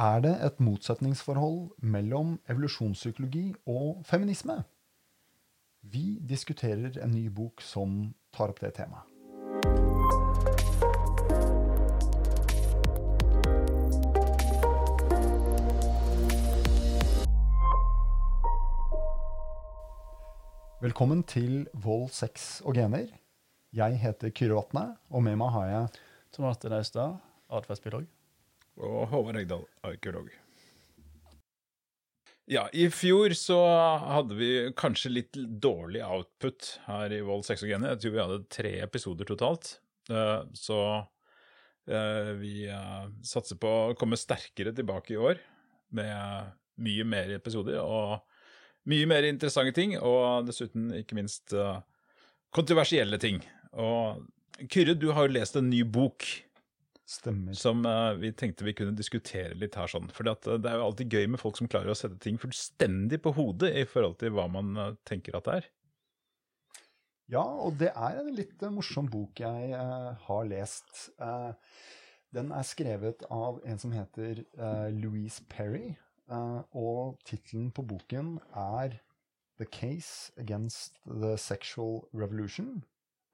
Er det et motsetningsforhold mellom evolusjonspsykologi og feminisme? Vi diskuterer en ny bok som tar opp det temaet. Velkommen til Vold, sex og gener. Jeg heter Kyrre Vatne, og med meg har jeg Tomate Naustad, Austad, atferdsbiolog. Og Håvard Egdal, arkeolog. Ja, i fjor så hadde vi kanskje litt dårlig output her i Vold, 6 og Genie. Jeg tror vi hadde tre episoder totalt. Eh, Så eh, vi eh, satser på å komme sterkere tilbake i år med mye mer episoder og mye mer interessante ting, og dessuten ikke minst kontroversielle ting. Og Kyrre, du har jo lest en ny bok Stemmer. som uh, vi tenkte vi kunne diskutere litt her sånn. For det er jo alltid gøy med folk som klarer å sette ting fullstendig på hodet i forhold til hva man uh, tenker at det er. Ja, og det er en litt eh, morsom bok jeg eh, har lest. Eh, den er skrevet av en som heter eh, Louise Perry, eh, og tittelen på boken er The Case Against the Sexual Revolution,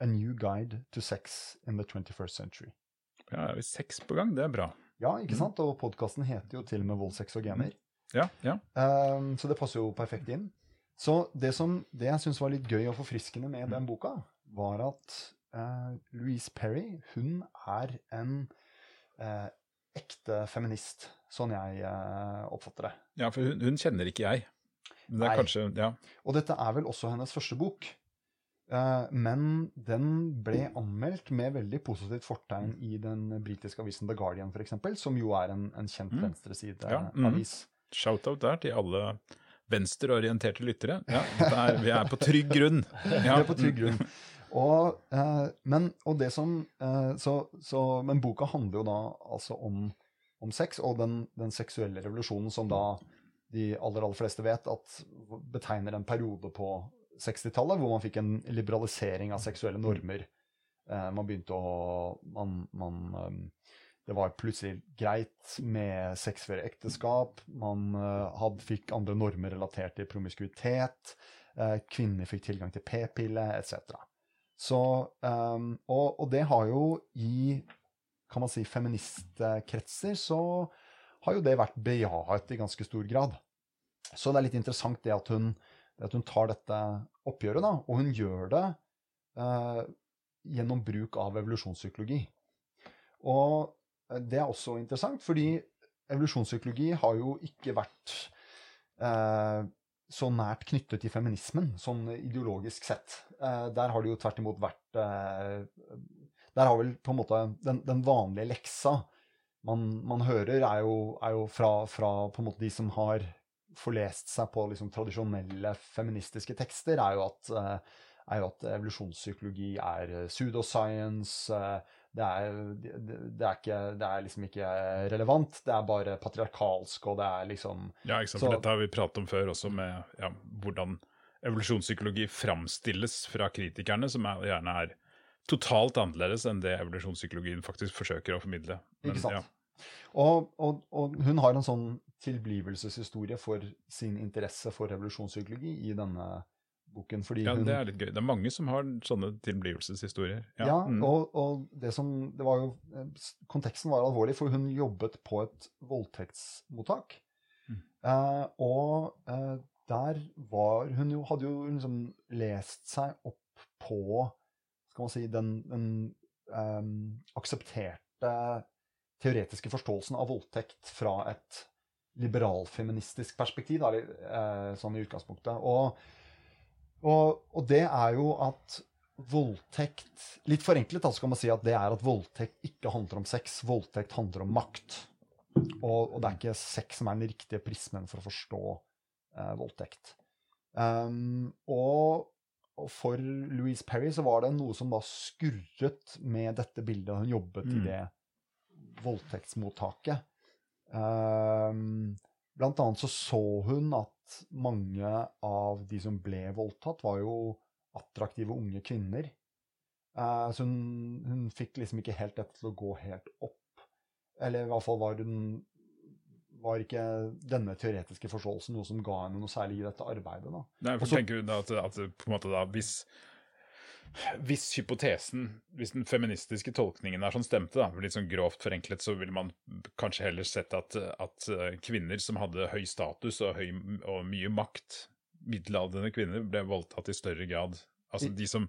A New Guide to Sex in the 21st Century. Ja, er vi seks på gang? Det er bra. Ja, ikke sant? Og podkasten heter jo til og med Vold, sex og gener. Ja, ja. Um, så det passer jo perfekt inn. Så det, som, det jeg syns var litt gøy og forfriskende med den boka, var at uh, Louise Perry hun er en uh, ekte feminist, sånn jeg uh, oppfatter det. ja for hun, hun kjenner ikke jeg. Men det er Nei. kanskje Ja. Og dette er vel også hennes første bok. Eh, men den ble anmeldt med veldig positivt fortegn i den britiske avisen The Guardian, f.eks., som jo er en, en kjent Mm. Ja, venstresideavis. mm. Shout-out der til alle venstreorienterte lyttere. Ja, dette er, vi er på trygg grunn. Ja. Vi er på trygg grunn. Og, eh, men, og det som, eh, så, så, men boka handler jo da altså om, om sex, og den, den seksuelle revolusjonen som da de aller, aller fleste vet at betegner en periode på 60-tallet hvor man fikk en liberalisering av seksuelle normer. Eh, man begynte å man, man, eh, Det var plutselig greit med sex før ekteskap. Man eh, hadde, fikk andre normer relatert til promiskuitet. Kvinner fikk tilgang til p-pille, etc. Så, um, og, og det har jo i kan man si, feministkretser så har jo det vært bejaet i ganske stor grad. Så det er litt interessant det at hun, det at hun tar dette oppgjøret, da, og hun gjør det eh, gjennom bruk av evolusjonspsykologi. Og eh, det er også interessant, fordi evolusjonspsykologi har jo ikke vært eh, så nært knyttet til feminismen, sånn ideologisk sett. Eh, der har det jo tvert imot vært eh, Der har vel på en måte den, den vanlige leksa man, man hører, er jo, er jo fra, fra på en måte de som har forlest seg på liksom tradisjonelle feministiske tekster, er jo at, eh, er jo at evolusjonspsykologi er eh, pseudoscience. eh, det er, det, er ikke, det er liksom ikke relevant. Det er bare patriarkalsk, og det er liksom Ja, ikke sant? Så- For dette har vi pratet om før også, med ja, hvordan evolusjonspsykologi framstilles fra kritikerne, som er, gjerne er totalt annerledes enn det evolusjonspsykologien faktisk forsøker å formidle. Men, Ikke sant? Ja. Og, og, og hun har en sånn tilblivelseshistorie for sin interesse for revolusjonspsykologi i denne boken. Fordi ja, hun, det er litt gøy. Det er mange som har sånne tilblivelseshistorier. ja, mm. og, og det som det var jo, Konteksten var alvorlig, for hun jobbet på et voldtektsmottak. Mm. Eh, og eh, der var Hun jo, hadde jo liksom lest seg opp på skal man si, den, den eh, aksepterte teoretiske forståelsen av voldtekt fra et liberalfeministisk perspektiv, da, eh, sånn i utgangspunktet. Og, og, og det er jo at voldtekt Litt forenklet da, så kan man si at det er at voldtekt ikke handler om sex. Voldtekt handler om makt. Og, og det er ikke sex som er den riktige prismen for å forstå eh, voldtekt. Um, og, for Louise Perry så var det noe som da skurret med dette bildet. Hun jobbet i Mm. det voldtektsmottaket. Um, blant annet så så hun at mange av de som ble voldtatt, var jo attraktive unge kvinner. Eh, så hun, hun fikk liksom ikke helt dette til å gå helt opp. Eller i hvert fall var hun var ikke denne teoretiske forståelsen noe som ga henne noe særlig i dette arbeidet. da. Nei, for Også- tenker du da at, at da, hvis, hvis hypotesen, hvis den feministiske tolkningen er sånn stemte, da, litt sånn grovt forenklet, så ville man kanskje heller sett at, at eh, kvinner som hadde høy status og, høy, og mye makt, middelaldrende kvinner, ble voldtatt i større grad. Altså de som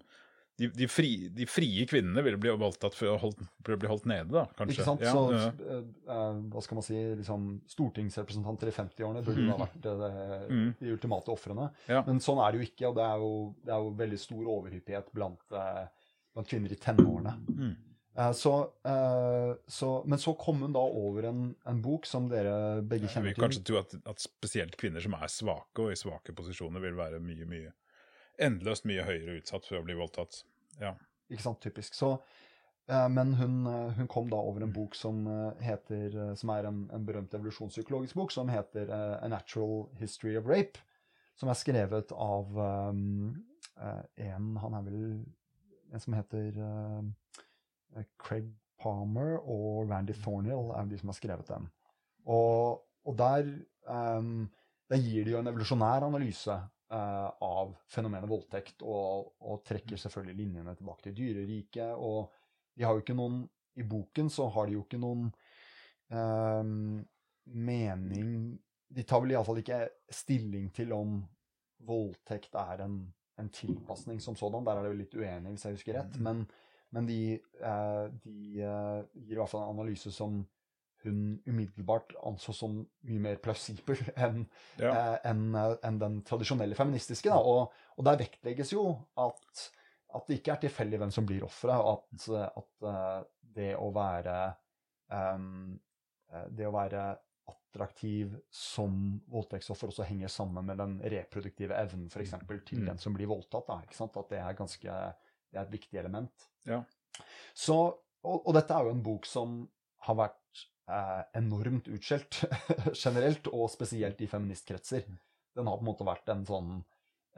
de, de, fri, de frie kvinnene ville bli voldtatt for å, holdt, bli holdt nede, da, kanskje. Ikke sant? Ja, så, ja. eh, eh, hva skal man si, liksom, stortingsrepresentanter i 50-årene burde mm. ha vært eh, det, Mm. de ultimate ofrene. Ja. Men sånn er det jo ikke, og det er jo, det er jo veldig stor overhyppighet blant, eh, blant kvinner i tenårene. Mm. Eh, så, eh, så, men så kom hun da over en, en bok som dere begge Jeg kjenner vil til. kanskje tro at, at spesielt kvinner som er svake og i svake posisjoner, vil være mye, mye endeløst mye høyere utsatt for å bli voldtatt. Ja. Ikke sant, typisk. Så, eh, men hun, eh, hun kom da over en bok som eh, heter, som er en, en berømt evolusjonspsykologisk bok, som heter A Natural History of Rape, som er skrevet av um, en Han er vel en som heter uh, Craig Palmer og Randy Thornhill er de som har skrevet den. Og, og der, um, der gir de jo en evolusjonær analyse eh, av fenomenet voldtekt, og, og trekker selvfølgelig linjene tilbake til dyreriket. Og de har jo ikke noen I boken så har de jo ikke noen eh, mening De tar vel iallfall ikke stilling til om voldtekt er en, en tilpasning som sådan. Der er det jo litt uenig, hvis jeg husker rett. Men, men de, eh, de eh, gir i hvert fall en analyse som hun umiddelbart anså som mye mer plausibel enn Ja. eh, en eh, den tradisjonelle feministiske. Og, og der vektlegges jo at, at det ikke er tilfeldig hvem som blir offeret, at, eh, at det å være eh, Det å være attraktiv som voldtektsoffer også henger sammen med den reproduktive evnen for eksempel, til Mm. den som blir voldtatt. Da? At det er, ganske, det er et viktig element. Ja. Så, og, og dette er jo en bok som har vært eh, enormt utskjelt generelt, og spesielt i feministkretser. Den har på en måte vært en sånn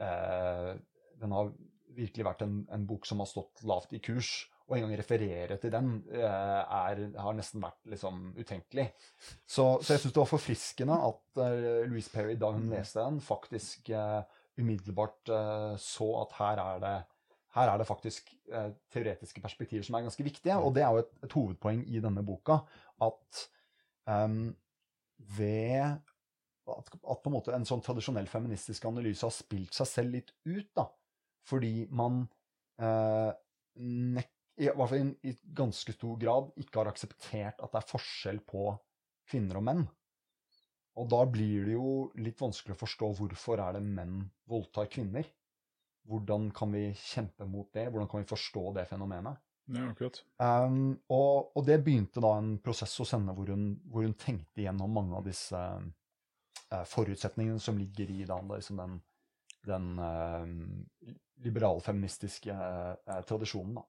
eh, Den har virkelig vært en, en bok som har stått lavt i kurs. Og en gang referere til den eh, er, har nesten vært liksom utenkelig. Så, så jeg syns det var forfriskende at eh, Louise Perry, da hun leste den, faktisk eh, umiddelbart eh, så at her er det her er det faktisk eh, teoretiske perspektiver som er ganske viktige. Og det er jo et, et hovedpoeng i denne boka at um, ved at, at på en måte en sånn tradisjonell feministisk analyse har spilt seg selv litt ut, da. Fordi man eh, nek, i hvert fall i, i ganske stor grad ikke har akseptert at det er forskjell på kvinner og menn. Og da blir det jo litt vanskelig å forstå hvorfor er det menn voldtar kvinner. Hvordan kan vi kjempe mot det? Hvordan kan vi forstå det fenomenet? ja, akkurat. Um, og, og det begynte da en prosess hos henne hvor hun, hvor hun tenkte gjennom mange av disse uh, forutsetningene som ligger i da, liksom den, den uh, liberalfeministiske uh, tradisjonen. Da.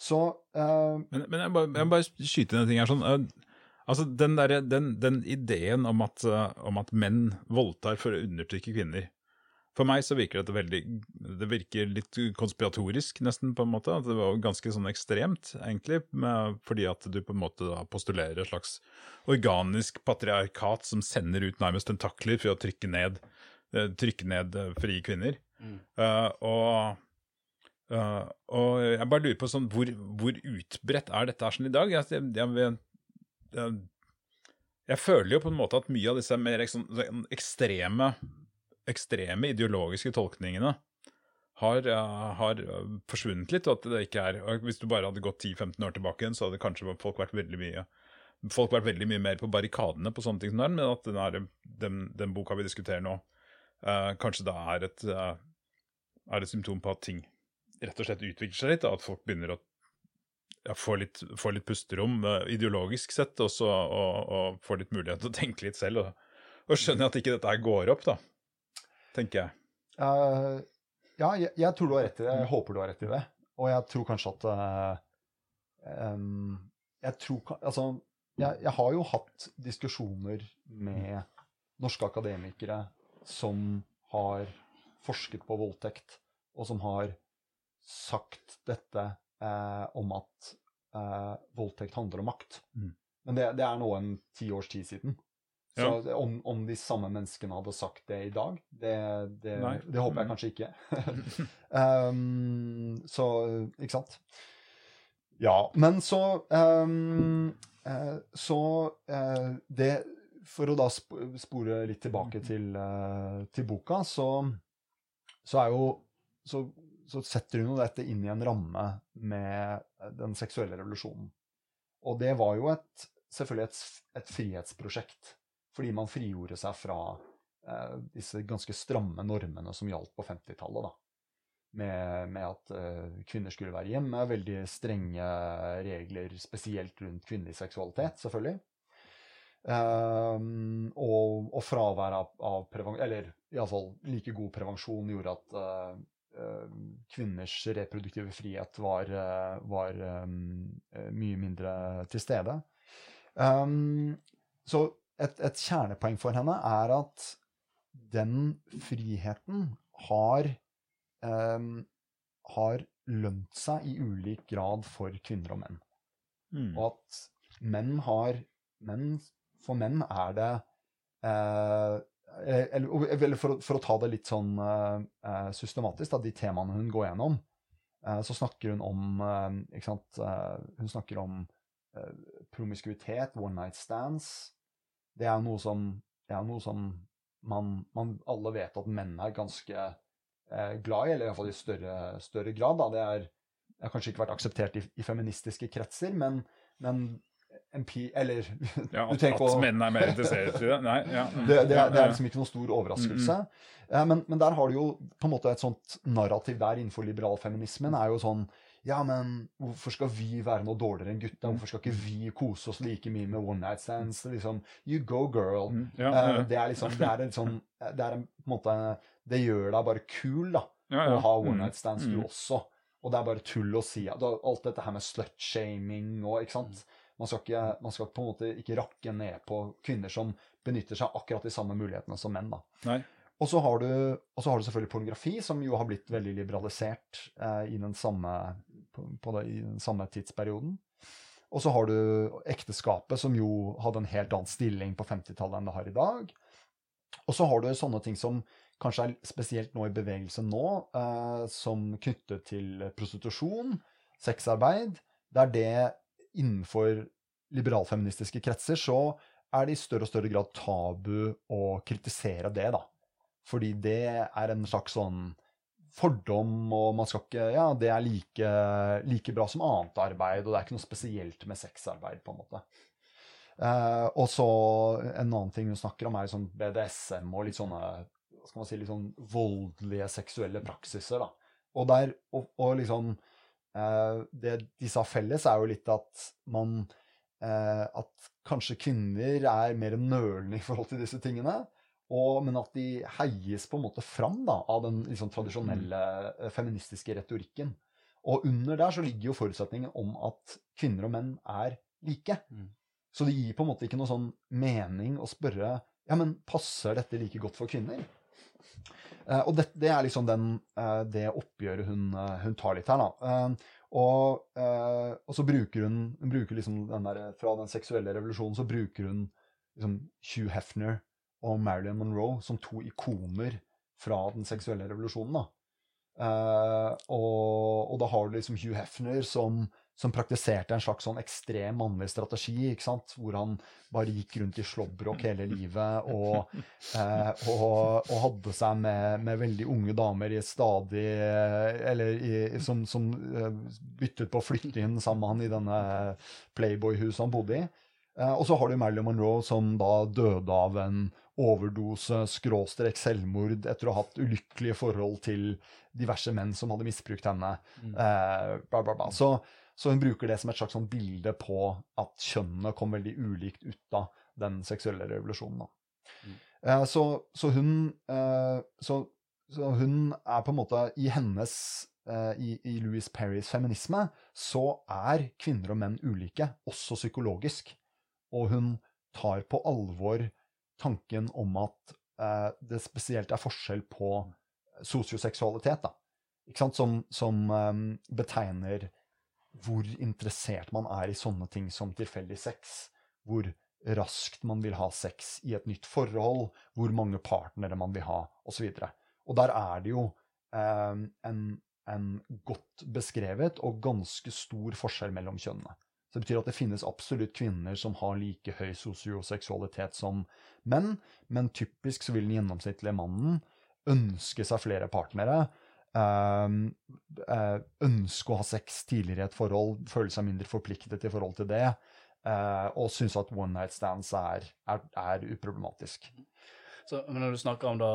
Så uh, Men, men jeg, må bare skyte inn en ting her. sånn, uh, altså Den, der, den, den ideen om at, uh, om at menn voldtar for å undertrykke kvinner For meg så virker dette veldig Det virker litt konspiratorisk, nesten, på en måte. At det var ganske sånn ekstremt, egentlig. Med, fordi at du på en måte da postulerer et slags organisk patriarkat som sender ut nærmest tentakler for å trykke ned, eh, trykke ned eh, frie kvinner. Eh, og Uh, og jeg bare lurer på sånn, hvor, hvor utbredt er dette her sånn i dag? Jeg, jeg, jeg, jeg, føler jo på en måte at mye av disse mer sånn, sånn ekstreme, ekstreme ideologiske tolkningene har, uh, har uh, forsvunnet litt, og at det ikke er Hvis du bare hadde gått 10-15 år tilbake igjen, så hadde kanskje folk vært veldig mye folk vært veldig mye mer på barrikadene på sånne ting som det men at den, her, den, den boka vi diskuterer nå, uh, kanskje da er et, uh, er et symptom på at ting rett og slett utvikler seg litt, da, at folk begynner å ja, få, litt, få litt pusterom uh, ideologisk sett, og, så, og, og får litt mulighet til å tenke litt selv, og, og skjønner at ikke dette her går opp, da, tenker jeg. Uh, ja, jeg, jeg tror du har rett i det. Jeg håper du har rett i det. Og jeg tror kanskje at uh, um, Jeg tror Altså, jeg, jeg har jo hatt diskusjoner med norske akademikere som har forsket på voldtekt, og som har sagt dette uh, om at voldtekt handler om makt. Mm. Men det, det er nå en ti års tid siden. Så Ja. om, om de samme menneskene hadde sagt det i dag, det, det, det håper jeg Mm. kanskje ikke. um, så ikke sant? Ja, men så um, uh, Så uh, det For å da spore litt tilbake til, uh, til boka, så, så er jo så, så setter hun jo dette inn i en ramme med den seksuelle revolusjonen. Og det var jo et, selvfølgelig et, et frihetsprosjekt, fordi man frigjorde seg fra eh, disse ganske stramme normene som gjaldt på 50-tallet. da. Med, med at eh, kvinner skulle være hjemme, veldig strenge regler, spesielt rundt kvinnelig seksualitet, selvfølgelig. Ehm, og, og fravær av, av prevensjon, eller iallfall like god prevensjon, gjorde at uh, uh, kvinners reproduktive frihet var, uh, var um, mye mindre til stede. Um, så et, et kjernepoeng for henne er at den friheten har, um, har lønt seg i ulik grad for kvinner og menn. Mm. Og at menn har menn, For menn er det eh, eller, eller for, for å ta det litt sånn eh, eh, systematisk, da, de temaene hun går gjennom, eh, så snakker hun om eh, eh, Hun snakker om eh, promiskuitet, one night stands. Det er noe som, det er noe som man, man alle vet at menn er ganske eh, glad i, eller iallfall i større, større grad. Da. Det er, det har kanskje ikke vært akseptert i, i feministiske kretser, men, men MP, eller Ja, du at, tenker at menn er mer interessert i det? Nei. Ja. mm. det, det, er, det er liksom ikke noen stor overraskelse. Eh, Men, men der har du jo på en måte et sånt narrativ der innenfor liberalfeminismen. er jo sånn Ja, men hvorfor skal vi være noe dårligere enn gutta? Hvorfor skal ikke vi kose oss like mye med one night stands? Liksom, you go, girl. Mm, ja, ja, ja. Det er liksom Det er en sånn Det er en, på en måte Det gjør deg bare kul, da. Å ha one Mm, night stands, du mm. også. Og det er bare tull å si. Alt dette her med slut-shaming og ikke sant. Man skal, ikke, man skal på en måte ikke rakke ned på kvinner som benytter seg akkurat de samme mulighetene som menn. da. Nei. Og så har, du, har du selvfølgelig pornografi, som jo har blitt veldig liberalisert eh, i, den samme, på, på det, i den samme tidsperioden. Og så har du ekteskapet, som jo hadde en helt annen stilling på 50-tallet enn det har i dag. Og så har du sånne ting som kanskje er spesielt nå i bevegelse nå, eh, som knyttet til prostitusjon, sexarbeid, der det innenfor liberalfeministiske kretser så er det i større og større grad tabu å kritisere det, da. Fordi det er en slags sånn fordom, og man skal ikke Ja, det er like, like bra som annet arbeid, og det er ikke noe spesielt med sexarbeid, på en måte. Eh, og så en annen ting hun snakker om, er sånn BDSM og litt sånne skal man si, litt sånn voldelige seksuelle praksiser. da. Og, der, og, og liksom eh, Det disse sa felles, er jo litt at man eh, At kanskje kvinner er mer nølende i forhold til disse tingene. Og, men at de heies på en måte fram da, av den liksom, tradisjonelle eh, feministiske retorikken. Og under der så ligger jo forutsetningen om at kvinner og menn er like. Mm. Så det gir på en måte ikke noe sånn mening å spørre ja, men passer dette like godt for kvinner? Eh, og det, det er liksom den, eh, det oppgjøret hun, eh, hun tar litt her, da. Eh, og, eh, og så bruker hun, hun bruker liksom den der, Fra den seksuelle revolusjonen så bruker hun liksom Hugh Hefner og Marilyn Monroe som to ikoner fra den seksuelle revolusjonen. da. Eh, og, og da har du liksom Hugh Hefner som, som praktiserte en slags sånn ekstrem mannlig strategi, ikke sant? hvor han bare gikk rundt i slåbrok hele livet og, eh, og, og hadde seg med, med veldig unge damer i stadig Eller i, som, som eh, byttet på å flytte inn sammen med han i denne Playboy-huset han bodde i. Og så har du Marilyn Monroe som da døde av en overdose, skråstrek selvmord, etter å ha hatt ulykkelige forhold til diverse menn som hadde misbrukt henne. Mm. Eh, bla, bla, bla. Så, så hun bruker det som et slags sånn bilde på at kjønnene kom veldig ulikt ut av den seksuelle revolusjonen. Da. Mm. Eh, så, så hun eh, så, så hun er på en måte I hennes eh, i, I Louis Perrys feminisme så er kvinner og menn ulike, også psykologisk. Og hun tar på alvor tanken om at eh, det spesielt er forskjell på sosioseksualitet, da. Som, som eh, betegner hvor interessert man er i sånne ting som tilfeldig sex. Hvor raskt man vil ha sex i et nytt forhold, hvor mange partnere man vil ha, osv. Og der er det jo eh, en, en godt beskrevet og ganske stor forskjell mellom kjønnene. Så det betyr at det finnes absolutt kvinner som har like høy sosioseksualitet som menn, men typisk så vil den gjennomsnittlige mannen ønske seg flere partnere, ehm, eh, ønske å ha sex tidligere i et forhold, føle seg mindre forpliktet i forhold til det, eh, og synes at one night stands er, er, er uproblematisk. Så, men når du snakker om da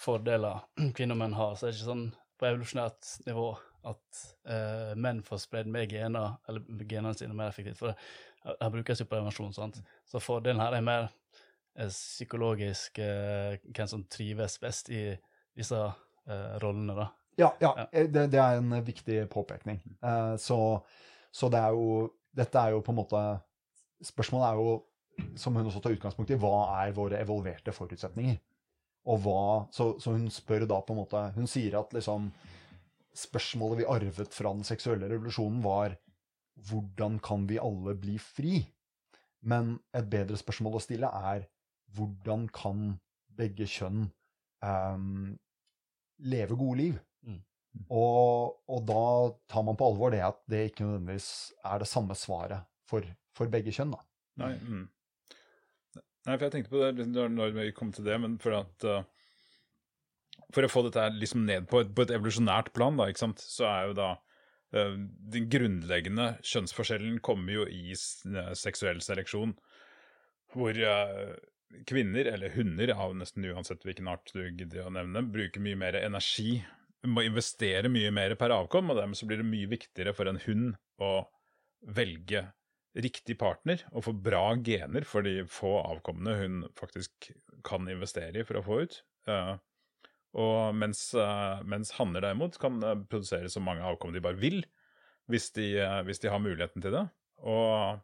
fordeler kvinner og menn har, så er det ikke sånn på evolusjonært nivå at uh, menn får spredd mer gener, eller genene sine mer effektivt. For her brukes jo prevensjon, sant. Så fordelen her er mer uh, psykologisk uh, hvem som trives best i disse rollene, da. Ja, ja, ja. Det, det, er en viktig påpekning. så, så det er jo Dette er jo på en måte Spørsmålet er jo, som hun også tar utgangspunkt i, hva er våre evolverte forutsetninger? Og hva, så, så, hun spør da på en måte Hun sier at liksom spørsmålet vi arvet fra den seksuelle revolusjonen, var hvordan kan vi alle bli fri? Men et bedre spørsmål å stille er hvordan kan begge kjønn um, leve gode liv? Mm. Og, og, da tar man på alvor det at det ikke nødvendigvis er det samme svaret for, for begge kjønn. da. Nei, mm. Nei, for jeg tenkte på det når vi kom til det, men for at uh, For å få dette liksom ned på et, på et evolusjonært plan, da, så er jo da uh, Den grunnleggende kjønnsforskjellen kommer jo i uh, seksuell seleksjon, hvor kvinner, eller hunder, av nesten uansett hvilken art du gidder å nevne, bruker mye mer energi, må investere mye mer per avkom, og dermed så blir det mye viktigere for en hund å velge riktig partner og få bra gener for de få avkommene hun faktisk kan investere i for å få ut. Uh, og mens, uh, mens hanner derimot kan uh, produsere så mange avkom de bare vil, hvis de, hvis de har muligheten til det. Og,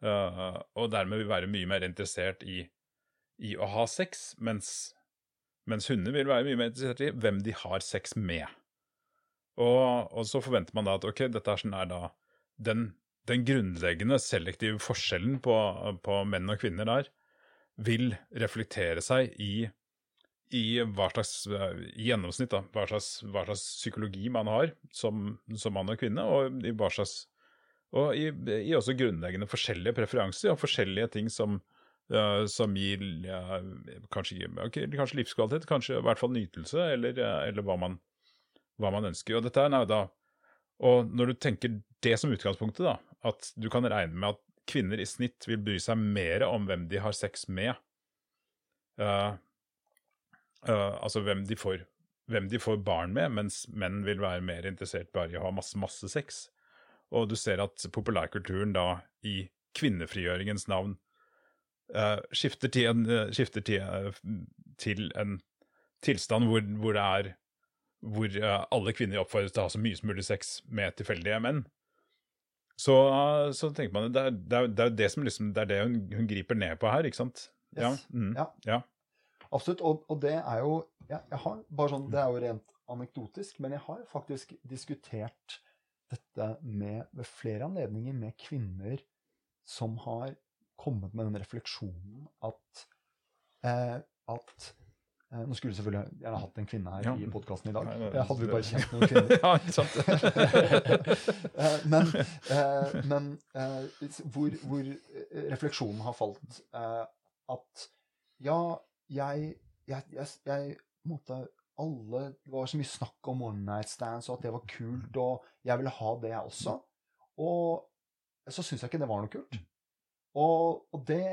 og, dermed vil være mye mer interessert i, i å ha sex, mens, mens, hunder vil være mye mer interessert i hvem de har sex med. Og, og så forventer man da at ok, dette sånn er da den den grunnleggende selektive forskjellen på, på, menn og kvinner der vil reflektere seg i, i hva slags i gjennomsnitt da, hva slags, hva slags psykologi man har som, som, mann og kvinne, og i hva slags og i, i også grunnleggende forskjellige preferanser og forskjellige ting som, uh, som gir uh, kanskje, kanskje, livskvalitet, kanskje i hvert fall nytelse, eller, uh, eller hva, man, hva, man, ønsker. Og dette er da Og når du tenker det som utgangspunktet, da, at du kan regne med at kvinner i snitt vil bry seg mer om hvem de har sex med. Uh, uh, altså hvem de, får, hvem de, får, barn med, mens menn vil være mer interessert bare i å ha masse, masse sex. Og du ser at populærkulturen da, i kvinnefrigjøringens navn, uh, skifter, til en, skifter til, til en tilstand hvor, hvor, det er hvor alle kvinner oppfordres til å ha så mye som mulig sex med tilfeldige menn. Så, så tenker man det er, det er, det er det som liksom, det er det hun, hun, griper ned på her, ikke sant? Yes. Ja, mm, ja. ja. Absolutt. Og, og, det er jo jeg, jeg, har bare sånn, Det er jo rent anekdotisk, men jeg har faktisk diskutert dette med, ved flere anledninger med kvinner som har kommet med den refleksjonen at, eh, at Eh, nå skulle vi selvfølgelig gjerne hatt en kvinne her ja. i podkasten i dag. det hadde vi bare kjent noen kvinner. ja, ikke sant? Eh, men, eh, men hvor, hvor, refleksjonen har falt at ja, jeg, jeg, jeg, måtte alle, Det var så mye snakk om one night stands, og at det var kult, og jeg ville ha det, jeg også. Og så syns jeg ikke det var noe kult. Og, og det,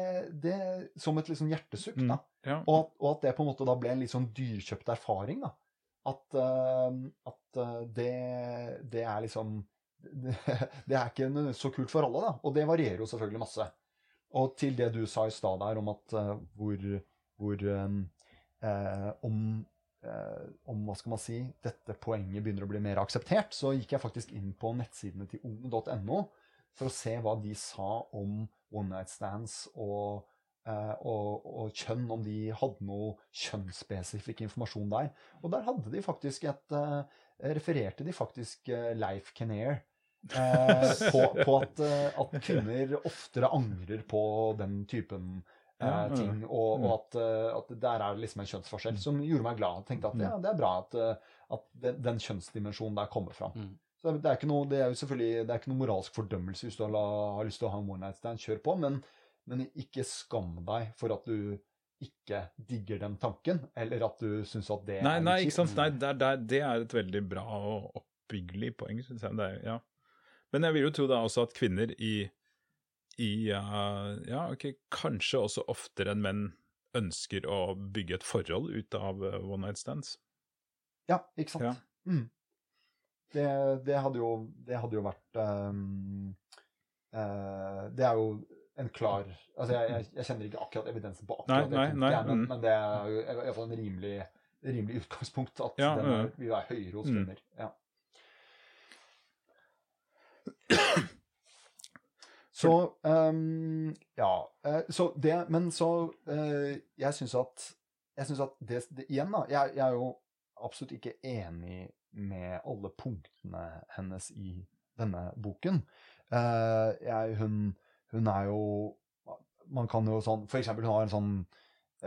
det, Som et liksom hjertesukk, da. Mm, ja. og, og, at det på en måte da ble en litt sånn dyrkjøpt erfaring. da. At, uh, at uh, det, det, er liksom det, det, er ikke så kult for alle, da. Og det varierer jo selvfølgelig masse. Og til det du sa i stad der om at uh, hvor, hvor um, om, om hva skal man si, dette poenget begynner å bli mer akseptert, så gikk jeg faktisk inn på nettsidene til ung.no for å se hva de sa om one night stands og, eh, og, og, kjønn, om de hadde noe kjønnsspesifikk informasjon der. Og der hadde de faktisk et eh, Refererte de faktisk eh, Leif Kinnear, eh, på, på at, eh, at kvinner oftere angrer på den typen eh, ting, og, Mm. og at, eh, at der er det liksom en kjønnsforskjell som gjorde meg glad. Jeg tenkte at Mm. ja, det er bra at, eh, at den, den kjønnsdimensjonen der kommer fram. Mm. Så det er, ikke noe, det er jo selvfølgelig det er ikke noe moralsk fordømmelse hvis du har, har lyst til å ha en one night stand. Kjør på, men, men ikke skam deg for at du ikke digger den tanken, eller at du syns at det Nei, er nei, ikke sant. Nei, det, det er- det er et veldig bra og oppbyggelig poeng, syns jeg. Det er, ja. Men jeg vil jo tro da også at kvinner i, i uh, Ja, ok, kanskje også oftere enn menn ønsker å bygge et forhold ut av uh, one night stands. Ja, ikke sant. Ja. Mm. Det, det, hadde jo, det hadde jo vært um, uh, Det er jo en klar Altså, jeg, jeg, jeg kjenner ikke akkurat evidensen på akkurat Nei, det nei, nei, men, mm. men det er jo i hvert fall en rimelig, rimelig utgangspunkt at Ja, den er, vil være høyere hos Mm. Ja. Så um, Ja. eh, så det Men så uh, Jeg syns at jeg synes at det, det Igjen, da. Jeg, jeg er jo absolutt ikke enig med alle punktene hennes i denne boken. Uh, jeg, hun, hun er jo Man kan jo sånn For eksempel, hun har en sånn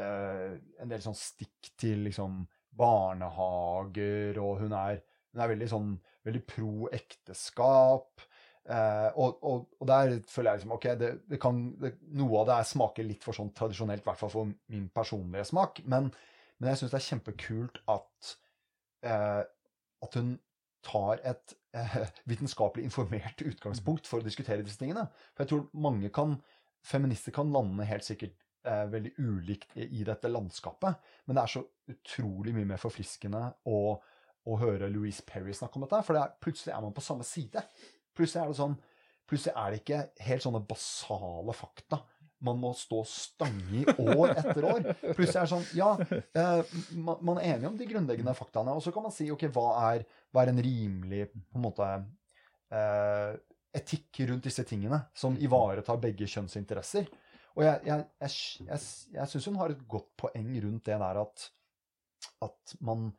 uh, En del sånn stikk til liksom barnehager, og hun er, hun er veldig sånn Veldig pro ekteskap. Eh, og, og, og der føler jeg liksom OK, det, det kan, det, noe av det er smaker litt for sånn tradisjonelt, i hvert fall for min personlige smak. Men, men jeg syns det er kjempekult at, eh, at hun tar et eh, vitenskapelig informert utgangspunkt for å diskutere disse tingene. For jeg tror mange kan, feminister kan lande helt sikkert eh, veldig ulikt i, i dette landskapet. Men det er så utrolig mye mer forfriskende å, å høre Louise Perry snakke om dette. For det er, plutselig er man på samme side. Plutselig er det sånn Plutselig er det ikke helt sånne basale fakta man må stå stange i år etter år. Plutselig er det sånn Ja, eh, man, man er enig om de grunnleggende faktaene, og så kan man si OK, hva er, hva er en rimelig på en måte eh, etikk rundt disse tingene som ivaretar begge kjønnsinteresser? Og jeg, jeg, jeg, jeg, jeg syns hun har et godt poeng rundt det der at, at man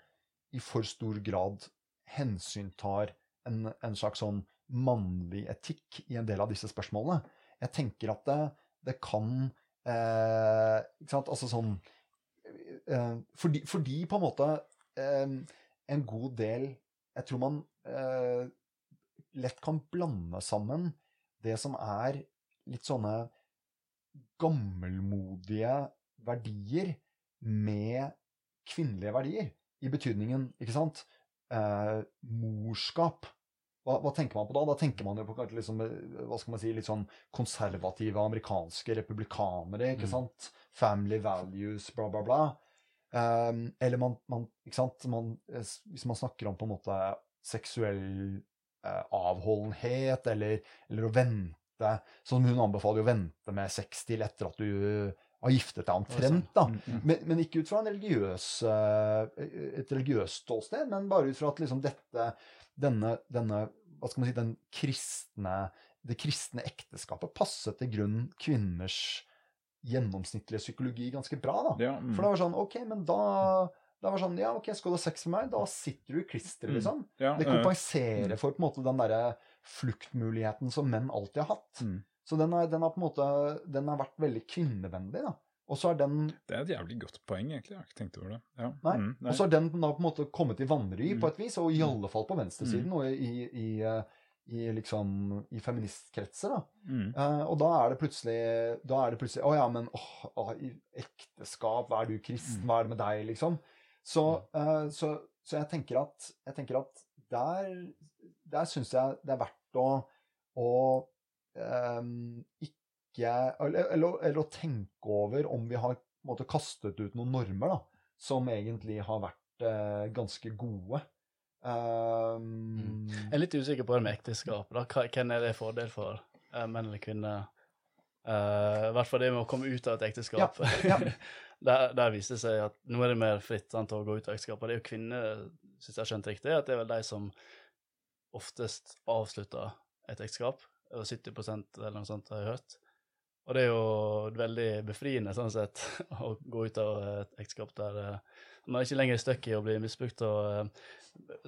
i for stor grad hensyntar en, en slags sånn mannlig etikk i en del av disse spørsmålene. Jeg tenker at det, det kan eh, Ikke sant? Altså sånn eh, fordi, fordi på en måte eh, en god del Jeg tror man eh, lett kan blande sammen det som er litt sånne gammelmodige verdier med kvinnelige verdier. I betydningen, ikke sant, eh, morskap. Hva, hva tenker man på da? Da tenker man jo på kanskje liksom, eh, hva skal man si, litt sånn konservative amerikanske republikanere, ikke Mm. sant? Family values, bla, bla, bla. Um, eller man, man, ikke sant? Man, eh, hvis man snakker om på en måte seksuell eh, avholdenhet, eller, eller å vente Som hun anbefaler jo å vente med sex til etter at du har giftet deg omtrent. da. Mm, mm. Men, men ikke ut fra en religiøs, eh, et religiøst ståsted, men bare ut fra at liksom dette, denne, denne hva skal man si, den kristne, det kristne ekteskapet passet til grunn kvinners gjennomsnittlige psykologi ganske bra. da. Ja, mm. For det var sånn, ok, men da, det var sånn, ja, ok, skal du ha sex med meg? Da sitter du i klisteret, Mm. liksom. ja, Det kompenserer for på en måte den derre fluktmuligheten som menn alltid har hatt. Mm. Så den, har, den har på en måte, den har vært veldig kvinnevennlig, da. Og så er den Det er et jævlig godt poeng, egentlig. Jeg har ikke tenkt over det. Ja. Nei. Mm, Og så har den da på en måte kommet i vanry Mm. på et vis, og i alle fall på venstresiden og i, i, eh, i liksom i feministkretser. da. Mm. Eh, og da er det plutselig da er det plutselig, Å ja, men åh, i ekteskap, hva er du kristen, Mm. hva er det med deg, liksom? Så, eh, så, så jeg tenker at, jeg tenker at der, der syns jeg det er verdt å, å ehm, ikke eller, eller, eller å tenke over om vi har måte, kastet ut noen normer da, som egentlig har vært eh, ganske gode. Um, Jeg er litt usikker på det med ekteskap. da. Hvem er det fordel for? Eh, menn eller kvinner? Eh, I hvert fall det med å komme ut av et ekteskap. ja. der, der viser det seg at nå er det mer fritt sant, å gå ut av ekteskap. Og det er jo kvinner, syns jeg har skjønt riktig, at det er vel de som oftest avslutter et ekteskap. 70% eller noe sånt, har jeg hørt. Og det er jo veldig befriende sånn sett å gå ut av et ekteskap der man man ikke lenger er stuck i å bli misbrukt. og eh,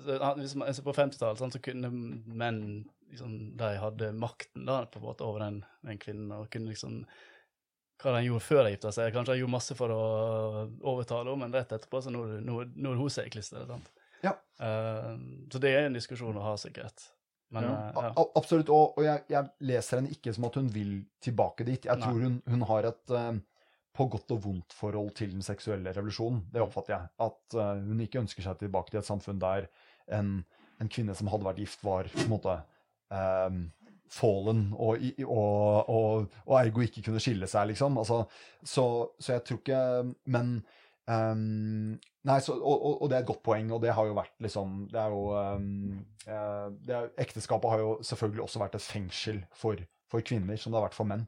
så, hvis man, ser På 50-tallet sånn, så kunne menn liksom, de hadde makten da, på en måte over den, den kvinnen. og kunne liksom hva de gjorde før de gifta seg. Kanskje de gjorde masse for å overtale henne, men rett etterpå så nå, nå, nå er hun seg er i klisteret. sant? Ja. Uh, så det er en diskusjon å ha, sikkert. Men Ja. eh, ja. Absolutt. Og, og jeg, jeg leser henne ikke som at hun vil tilbake dit. Jeg tror hun, hun har et uh, på godt og vondt forhold til den seksuelle revolusjonen. Det oppfatter jeg. At uh, hun ikke ønsker seg tilbake til et samfunn der en, en kvinne som hadde vært gift, var på en måte eh, fallen og, og, og ergo ikke kunne skille seg, liksom. Altså, så, så jeg tror ikke Men ehm, Nei, så, og, og, og det er et godt poeng, og det har jo vært liksom Det er jo um, eh, det er, Ekteskapet har jo selvfølgelig også vært et fengsel for, for kvinner, som det har vært for menn.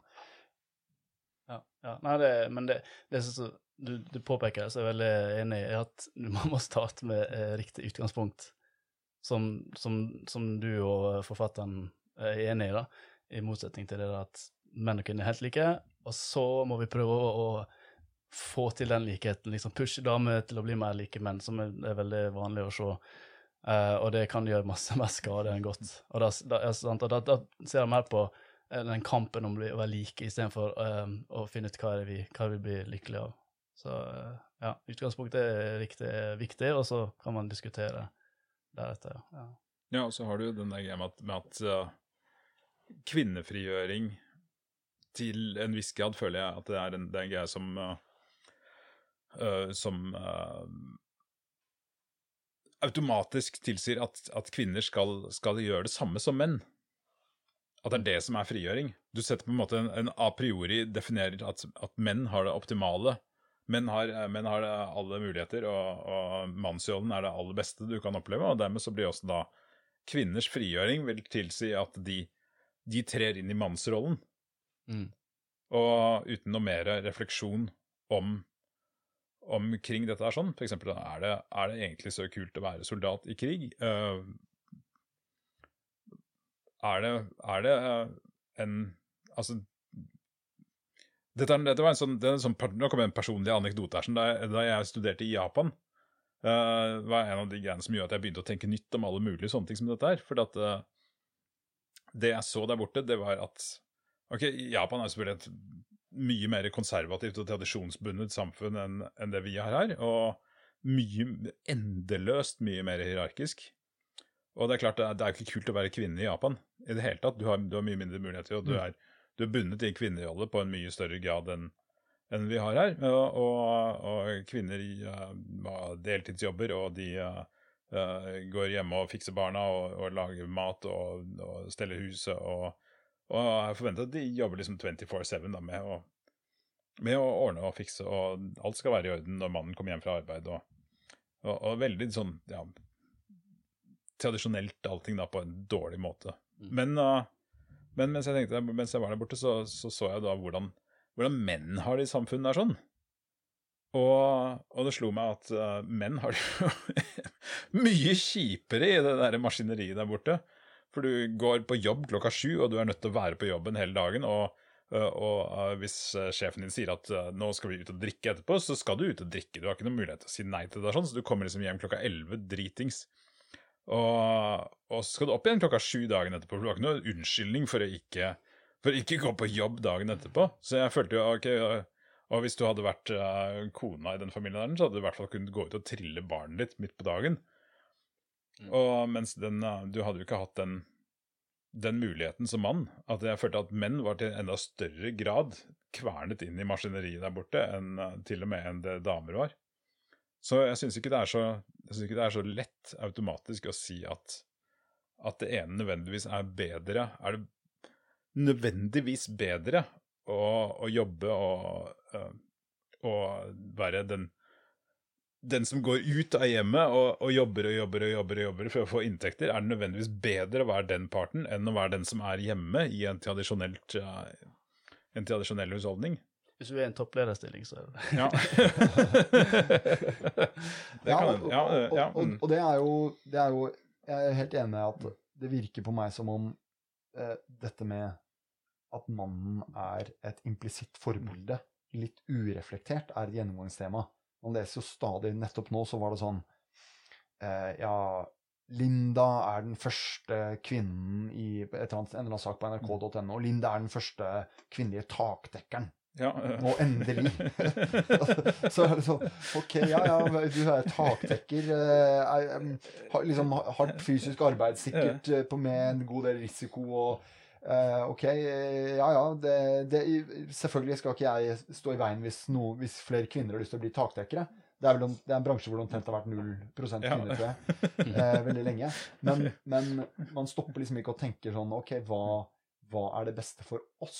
Ja, ja. Nei, det, men det, det som så- du, du påpeker, så er jeg veldig enig i at man må starte med eh, riktig utgangspunkt, som, som, som du og forfatteren er enig i, da, i motsetning til det at menn og kvinner er helt like, og så må vi prøve å, å få til den likheten, liksom pushe damer til å bli mer like menn, som er, er veldig vanlig å se. Uh, og det kan gjøre masse mer skade enn godt. Og da, da, sant, og da, da ser jeg mer på eh, den kampen om å være like, istedenfor um, å finne ut hva er det vi, hva vi blir lykkelige av. Så uh, ja, utgangspunktet er riktig viktig, og så kan man diskutere deretter. Ja. Ja, og så har du den der greia med at, med at uh, kvinnefrigjøring til en viss grad føler jeg at det er en, er en greie som uh, uh, som uh, automatisk tilsier at, at kvinner skal, skal gjøre det samme som menn. At det er det som er frigjøring. Du setter på en måte en, en a priori definerer at, at menn har det optimale. Menn har, menn har alle muligheter, og, og mannsrollen er det aller beste du kan oppleve. og Dermed så blir også da kvinners frigjøring vil tilsi at de, de trer inn i mannsrollen. Mm. Og uten noe mer refleksjon om omkring dette er sånn. Eksempel, er er det egentlig så kult å være soldat i krig? Eh, er det, er det eh, en Altså dette, er, dette var en sånn, det er en sånn, Nå kommer en personlig anekdote her. Sånn, da, jeg, da jeg studerte i Japan, uh, var en av de greiene som gjorde at jeg begynte å tenke nytt om alle mulige sånne ting som dette her. For at uh, det jeg så der borte, det var at Ok, Japan er selvfølgelig et mye mer konservativt og tradisjonsbundet samfunn enn en det vi har her, og mye, endeløst mye mer hierarkisk. Og det er klart, det er, jo ikke kult å være kvinne i Japan i det hele tatt. Du har, du har mye mindre muligheter, og du Mm. er, du er bundet i en kvinnerolle på en mye større grad enn enn vi har her. Og, og, og kvinner har deltidsjobber, og de uh, går hjemme og fikser barna og, og lager mat og, og steller huset. og og jeg forventer at de jobber liksom 24-7 da, med å, med å ordne og fikse, og alt skal være i orden når mannen kommer hjem fra arbeid. Og, og, og veldig sånn ja, tradisjonelt allting da på en dårlig måte. Mm. Men, uh, men mens, jeg tenkte, mens jeg var der borte, så så, så jeg da hvordan, hvordan menn har det i samfunnet der sånn. Og, og det slo meg at uh, menn har det jo mye kjipere i det der maskineriet der borte. For du går på jobb klokka sju, og du er nødt til å være på jobben hele dagen. Og, øh, og øh, hvis øh, sjefen din sier at nå skal vi ut og drikke etterpå, så skal du ut og drikke. Du har ikke noen mulighet til å si nei til det, sånn, så du kommer liksom hjem klokka elleve dritings. Og, og så skal du opp igjen klokka sju dagen etterpå, for du har ikke noen unnskyldning for å ikke, for ikke gå på jobb dagen etterpå. Så jeg følte jo ok, og hvis du hadde vært kona i den familien, der, så hadde du i hvert fall kunnet gå ut og trille barnet ditt midt på dagen. Mm. Og mens den, uh, du hadde jo ikke hatt den, den muligheten som mann, at jeg følte at menn var til en enda større grad kvernet inn i maskineriet der borte, enn uh, til og med enn det damer var. Så jeg syns ikke, ikke det er så lett automatisk å si at, at det ene nødvendigvis er bedre. Er det nødvendigvis bedre å, å jobbe og, uh, og være den den som går ut av hjemmet og, og jobber og jobber og jobber og jobber for å få inntekter, er det nødvendigvis bedre å være den parten enn å være den som er hjemme i en, tradisjonelt, en tradisjonell husholdning. Hvis du er i en topplederstilling, så er det Ja. det Ja, kan og, ja, og, ja, og, mm. og det, er jo, det er jo Jeg er helt enig i at det virker på meg som om eh, dette med at mannen er et implisitt forbilde, litt ureflektert, er et gjennomgangstema. Man leser jo stadig Nettopp nå så var det sånn eh, Ja, Linda er den første kvinnen i et eller annet, en eller annen sak på nrk.no. Og Linda er den første kvinnelige takdekkeren. Ja. Nå endelig. så er det sånn OK, ja ja, du er takdekker. eh, Er, har liksom hardt fysisk arbeid, sikkert eh, på med en god del risiko og eh, OK, eh, ja ja. Det, det, selvfølgelig skal ikke jeg stå i veien hvis, no, hvis flere kvinner har lyst til å bli takdekkere. Det er, vel, det er en bransje hvor det omtrent har vært 0 Ja. kvinner, tror jeg. Uh, veldig lenge. Men, men man stopper liksom ikke og tenker sånn OK, hva, hva er det beste for oss?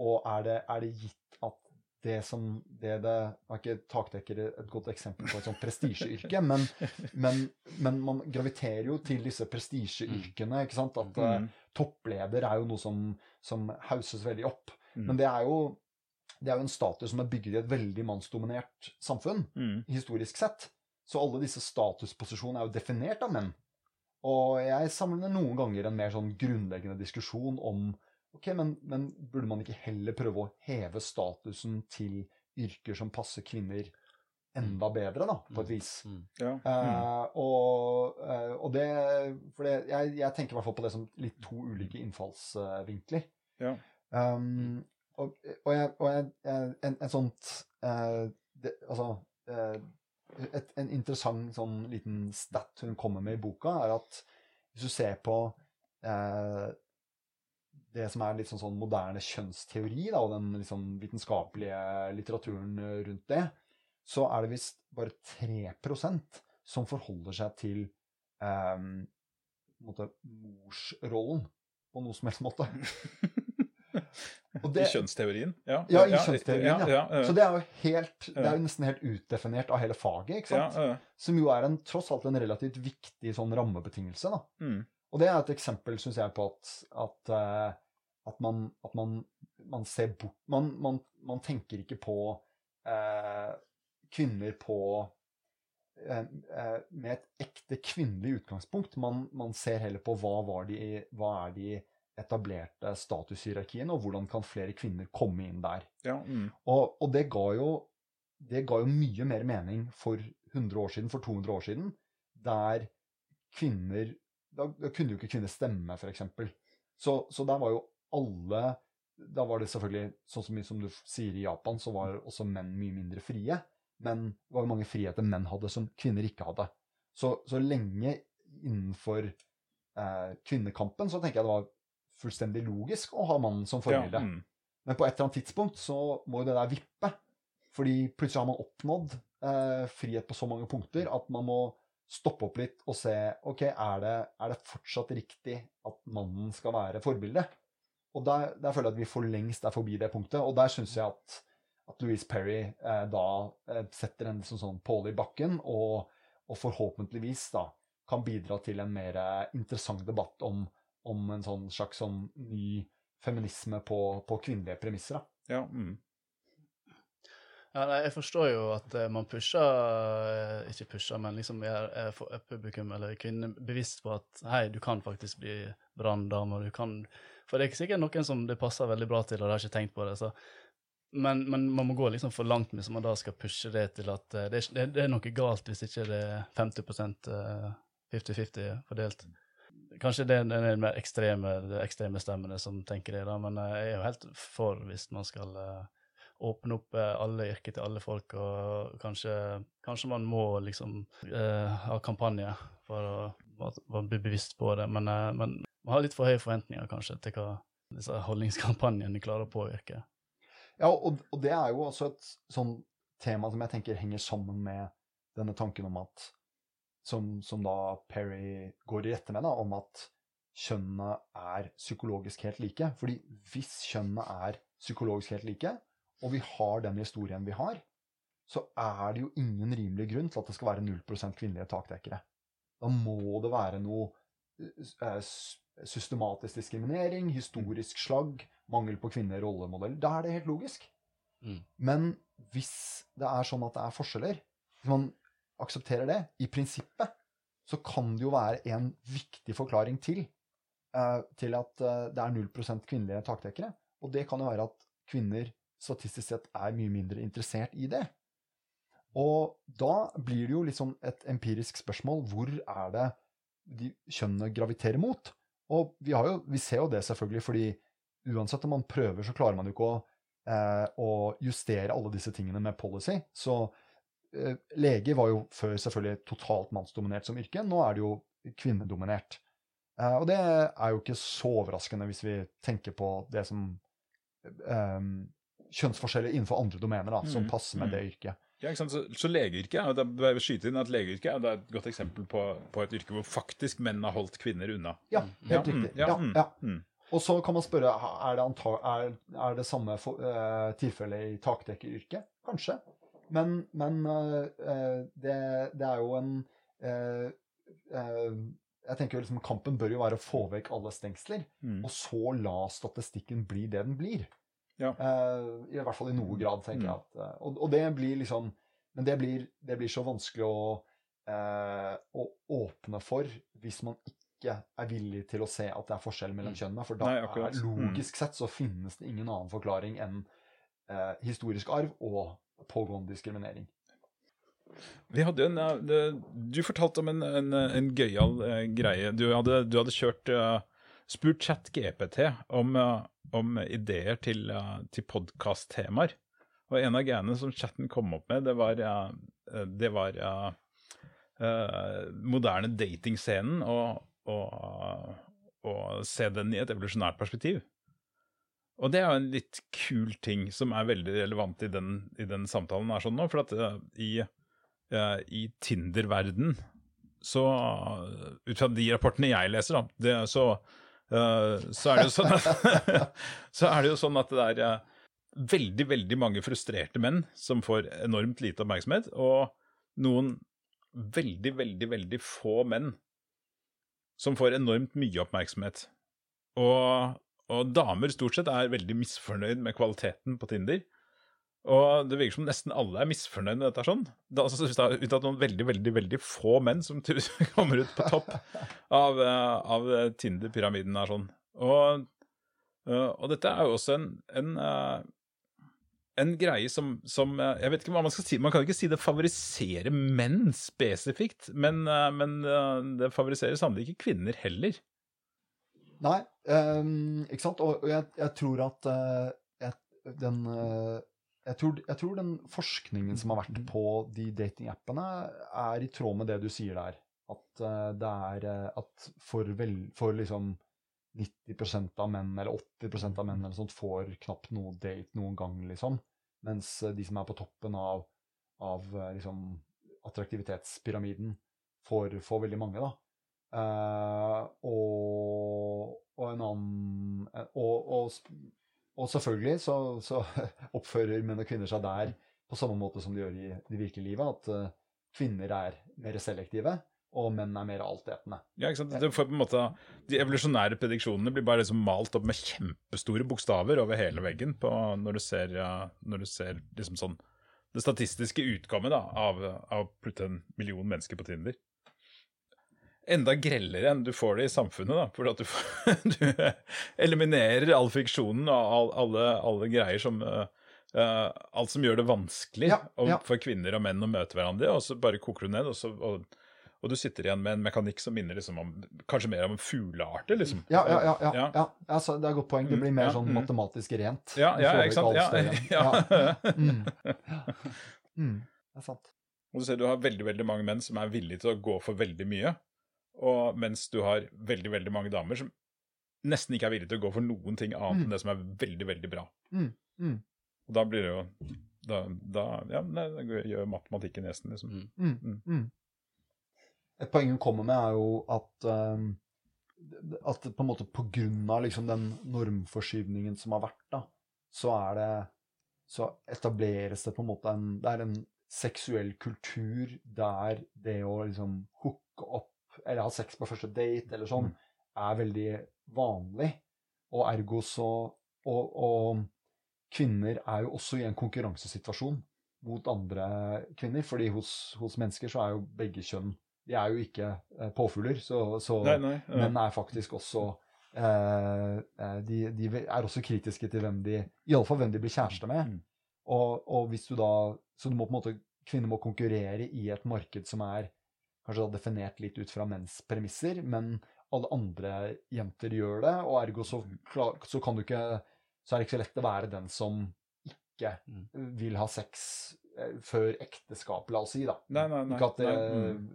Og er det, er det gitt det som det det Er ikke takdekker et godt eksempel på et sånt prestisjeyrke, men, men, men man graviterer jo til disse prestisjeyrkene. ikke sant? At eh, Mm. toppleder er jo noe som, som hauses veldig opp. Mm. Men det er jo det er jo en status som er bygget i et veldig mannsdominert samfunn Mm. historisk sett. Så alle disse statusposisjonene er jo definert av menn. Og jeg samler noen ganger en mer sånn grunnleggende diskusjon om ok, men, men burde man ikke heller prøve å heve statusen til yrker som passer kvinner enda bedre, da, på et vis. Mm. Ja. Mm. Eh, og, eh, og det For det, jeg, jeg tenker i hvert fall på det som litt to ulike innfallsvinkler. Ja. Um, og, og, jeg, og jeg, en, en sånt eh, det, Altså eh, et, En interessant sånn liten stat hun kommer med i boka, er at hvis du ser på eh, det som er litt sånn, sånn moderne kjønnsteori, da, og den liksom vitenskapelige litteraturen eh, rundt det, så er det visst bare 3% som forholder seg til eh, måte, morsrollen på noe som helst måte. Og I kjønnsteorien? Ja, ja, i kjønnsteorien, ja. ja, ja. Så det er jo helt, det er jo nesten helt utdefinert av hele faget, ikke sant? ja, ja. Som jo er en, tross alt en relativt viktig sånn rammebetingelse, da. Mm. Og det er et eksempel, syns jeg, på at, at, eh, at, man, at man, man ser bort man, man, man tenker ikke på eh, kvinner på eh, eh, med et ekte kvinnelig utgangspunkt. Man, man ser heller på hva, var de, hva er de etablerte statushierarkiene, og hvordan kan flere kvinner komme inn der. ja mm. Og, og det, ga jo, det ga jo mye mer mening for 100 år siden, for 200 år siden, der kvinner Da, da kunne jo ikke kvinner stemme, f.eks. Så, så der var jo alle Da var det selvfølgelig, sånn som, som du sier i Japan, så var også menn mye mindre frie. Men det var jo mange friheter menn hadde som kvinner ikke hadde. Så, så lenge innenfor eh, kvinnekampen så tenker jeg det var fullstendig logisk å ha mannen som ja, mm. Men på et eller annet tidspunkt så må jo det der vippe. Fordi plutselig har man oppnådd eh, frihet på så mange punkter at man må stoppe opp litt og se ok, er det, er det fortsatt riktig at mannen skal være forbilde. Og der, der føler jeg at vi for lengst er forbi det punktet. Og der syns jeg at, at Louise Perry eh, da eh, setter en sånn, sånn påle i bakken, og, og forhåpentligvis da kan bidra til en mer eh, interessant debatt om, om en sånn slags sånn ny feminisme på, på kvinnelige premisser. Da. ja mm. Ja, nei, jeg forstår jo at eh, man pusher eh, Ikke pusher, men liksom er, er publikum eller kvinner bevisst på at hei, du kan faktisk bli branndame, du kan For det er sikkert noen som det passer veldig bra til, og de har ikke tenkt på det. så men, men man må gå liksom for langt hvis man da skal pushe det til at eh, det, er, det, er noe galt hvis ikke det er 50 eh, 50-50 fordelt. Kanskje det er den mer ekstreme, ekstreme stemmene som tenker det, da, men jeg er jo helt for hvis man skal åpne opp eh, alle yrker til alle folk, og kanskje, kanskje man må liksom eh, ha kampanje for å, bli bevisst på det, men, eh, men man har litt for høye forventninger kanskje til hva disse holdningskampanjene klarer å påvirke. Ja, og, og det er jo også et sånn tema som jeg tenker henger sammen med denne tanken om at som, som da Perry går i rette med, da, om at kjønnene er psykologisk helt like. Fordi hvis kjønnene er psykologisk helt like, og vi har den historien vi har, så er det jo ingen rimelig grunn til at det skal være 0 kvinnelige takdekkere. Da må det være noe eh, systematisk diskriminering, historisk slagg, mangel på kvinner rollemodell. Da er det helt logisk. Mm. Men hvis det er sånn at det er forskjeller, hvis man aksepterer det, i prinsippet, så kan det jo være en viktig forklaring til, eh, til at eh, det er 0 kvinnelige takdekkere. Og det kan jo være at kvinner statistisk sett er mye mindre interessert i det. Og da blir det jo liksom et empirisk spørsmål hvor er det de kjønnene graviterer mot? Og vi, jo, vi ser jo det selvfølgelig, fordi uansett om man prøver, så klarer man jo ikke å, eh, å justere alle disse tingene med policy. Så eh, lege var jo før selvfølgelig totalt mannsdominert som yrke. Nå er det jo kvinnedominert. Eh, og det er jo ikke så overraskende hvis vi tenker på det som eh, kjønnsforskjeller innenfor andre domener da, som Mm, passer med mm. det yrket. Ja, ikke sant? Så, så legeyrket er legeyrke det er- et godt eksempel på, på et yrke hvor faktisk menn har holdt kvinner unna. Ja, Ja, helt mm, riktig. ja, Ja, mm, ja. mm. Og så kan man spørre er det, antag, er, er det samme for, uh, tilfelle i takdekkeryrket. Kanskje. Men, men eh, det, det er jo en uh, eh, Jeg tenker jo liksom Kampen bør jo være å få vekk alle stengsler, Mm. og så la statistikken bli det den blir. Ja. Uh, I hvert fall i noe grad, tenker jeg. At, eh, og, og det blir liksom Men det blir, det blir så vanskelig å, uh, å åpne for hvis man ikke er villig til å se at det er forskjell mellom Mm. kjønnene. For da Nei, er logisk sett så finnes det ingen annen forklaring enn uh, historisk arv og pågående diskriminering. Vi hadde en, du fortalte om en, en, en gøyal greie. Du hadde, du hadde kjørt spurt ChatGPT om, eh, om ideer til, uh, til podkast-temaer. Og en av greiene som chatten kom opp med, det var, eh, det var eh, eh, moderne datingscenen og, og, og se den i et evolusjonært perspektiv. Og det er jo en litt kul ting som er veldig relevant i den, i den samtalen her sånn nå. For at uh, i, uh, i Tinder-verden så Ut fra de rapportene jeg leser, da, det, så, eh, så er det jo sånn at det jo sånn at det er eh, veldig, veldig mange frustrerte menn som får enormt lite oppmerksomhet, og noen veldig, veldig, veldig få menn som får enormt mye oppmerksomhet. Og, og damer stort sett er veldig misfornøyd med kvaliteten på Tinder. Og det virker som nesten alle er misfornøyd med dette. sånn. Det er altså av noen veldig, veldig veldig få menn som kommer ut på topp av, eh, av Tinder-pyramiden her sånn. Og, eh, og dette er jo også en, en, eh, en greie som, som Jeg vet ikke hva man skal si. Man kan ikke si det favoriserer menn spesifikt, men, men det favoriserer sannelig ikke kvinner heller. Nei, um, ikke sant? Og, jeg, jeg tror at uh, jeg, den eh, jeg tror, jeg tror den forskningen som har vært på de datingappene, er i tråd med det du sier der. At eh, det er eh, at for, vel, for liksom 90% av menn, eller 80% av menn, eller sånt, får knapt noe date noen gang, liksom. Mens eh, de som er på toppen av, av liksom, attraktivitetspyramiden, får, får veldig mange, da. Uh, og, og en annen og, og, og selvfølgelig så, så oppfører menn og kvinner seg der på samme måte som de gjør i det virkelige livet. At eh, kvinner er mer selektive, og menn er mer altetende. Ja, ikke sant? Det får på en måte, De evolusjonære prediksjonene blir bare liksom malt opp med kjempestore bokstaver over hele veggen på, når du ser, ja, når du ser liksom sånn, det statistiske utkommet da, av, av plutselig en million mennesker på Tinder. Enda grellere enn du får det i samfunnet, da, For at du, får, du eliminerer all fiksjonen og all, alle, alle greier som eh, Alt som gjør det vanskelig Ja, ja. for kvinner og menn å møte hverandre, og så bare koker du ned, og så og, og du sitter igjen med en mekanikk som minner liksom om kanskje mer om fuglearter, liksom. Ja, ja, ja. ja. Altså, det er et godt poeng. Det blir mer Ja, sånn mm. matematisk rent. Ja, ikke sant? ja. Mm. Mm. Det er sant. Og du ser du har veldig veldig mange menn som er villige til å gå for veldig mye, og mens du har veldig veldig mange damer som nesten ikke er villige til å gå for noen ting annet Mm. enn det som er veldig, veldig bra. Mm. Mm. Og da blir det jo Da, da ja, nei, det gjør matematikken nesten, liksom. Mm. Mm. Mm. Et poeng hun kommer med, er jo at um, at på en måte på grunn av liksom den normforskyvningen som har vært, da, så er det Så etableres det på en måte en Det er en seksuell kultur der det å liksom hooke opp eller ha sex på første date eller sånn, er veldig vanlig. Og ergo så og, og kvinner er jo også i en konkurransesituasjon mot andre kvinner. fordi hos, hos mennesker så er jo begge kjønn De er jo ikke eh, påfugler, så, så Nei, nei. ja. menn er faktisk også eh, eh, de, de er også kritiske til hvem de Iallfall hvem de blir kjæreste med. Mm. Og, og hvis du da Så du må på en måte kvinner må konkurrere i et marked som er kanskje da definert litt ut fra menns premisser, men alle andre jenter gjør det, og ergo så, klar, så kan du ikke Så er det ikke så lett å være den som ikke Mm. vil ha sex eh, før ekteskap, la oss si, da. Nei, nei, nei. Ikke at nei. eh, Mm.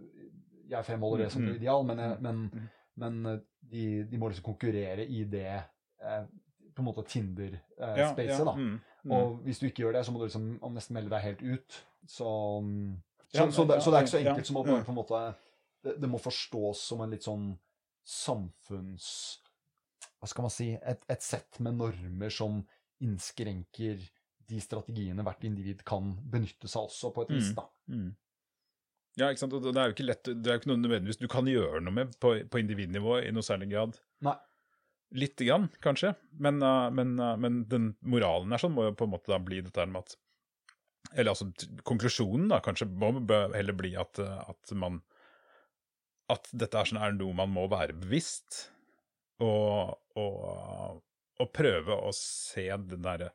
jeg fremholder det som Mm, et ideal, men, jeg- men, Mm. men eh, de, de må liksom konkurrere i det eh, på en måte Tinder-spacet, ja, da. mm, mm. Og hvis du ikke gjør det, så må du liksom nesten melde deg helt ut. Så, så, så, det, så det er ikke så enkelt som at man på en måte det, det må forstås som en litt sånn samfunns... Hva skal man si? Et, et sett med normer som innskrenker de strategiene hvert individ kan benytte seg også, på et vis. Mm. da. Mm. Ja, ikke sant. Og det er jo ikke lett Det er jo ikke noe nødvendigvis du kan gjøre noe med på, på individnivå i noe særlig grad. Nei. Lite grann, kanskje. Men, uh, men, uh, men den moralen er sånn må jo på en måte da bli dette med at Eller altså konklusjonen da kanskje må heller bli at, uh, at man At dette er, sånn, er noe man må være bevisst, og, og, og prøve å se den derre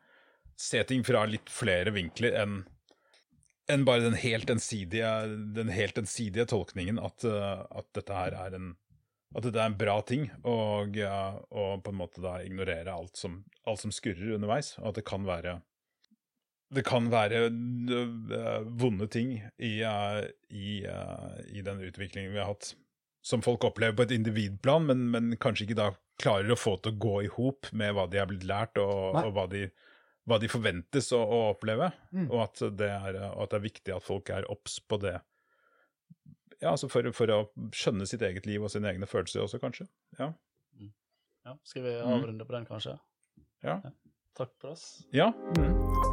Se ting fra litt flere vinkler enn enn bare den helt ensidige, den helt ensidige tolkningen at, uh, at dette her er en at dette er en bra ting, og, uh, og på en måte da ignorere alt som, alt som skurrer underveis. Og at det kan være det kan være uh, vonde ting i, uh, i, uh, i den utviklingen vi har hatt, som folk opplever på et individplan, men, men kanskje ikke da klarer å få til å gå i hop med hva de er blitt lært, og, og hva, de, hva de forventes å, å oppleve. Mm. Og at det, er, og at det er viktig at folk er obs på det. Ja, altså for, for å skjønne sitt eget liv og sine egne følelser også, kanskje. Ja. Ja, skal vi Mm. avrunde på den, kanskje? Ja. Takk for oss. ja. Mm.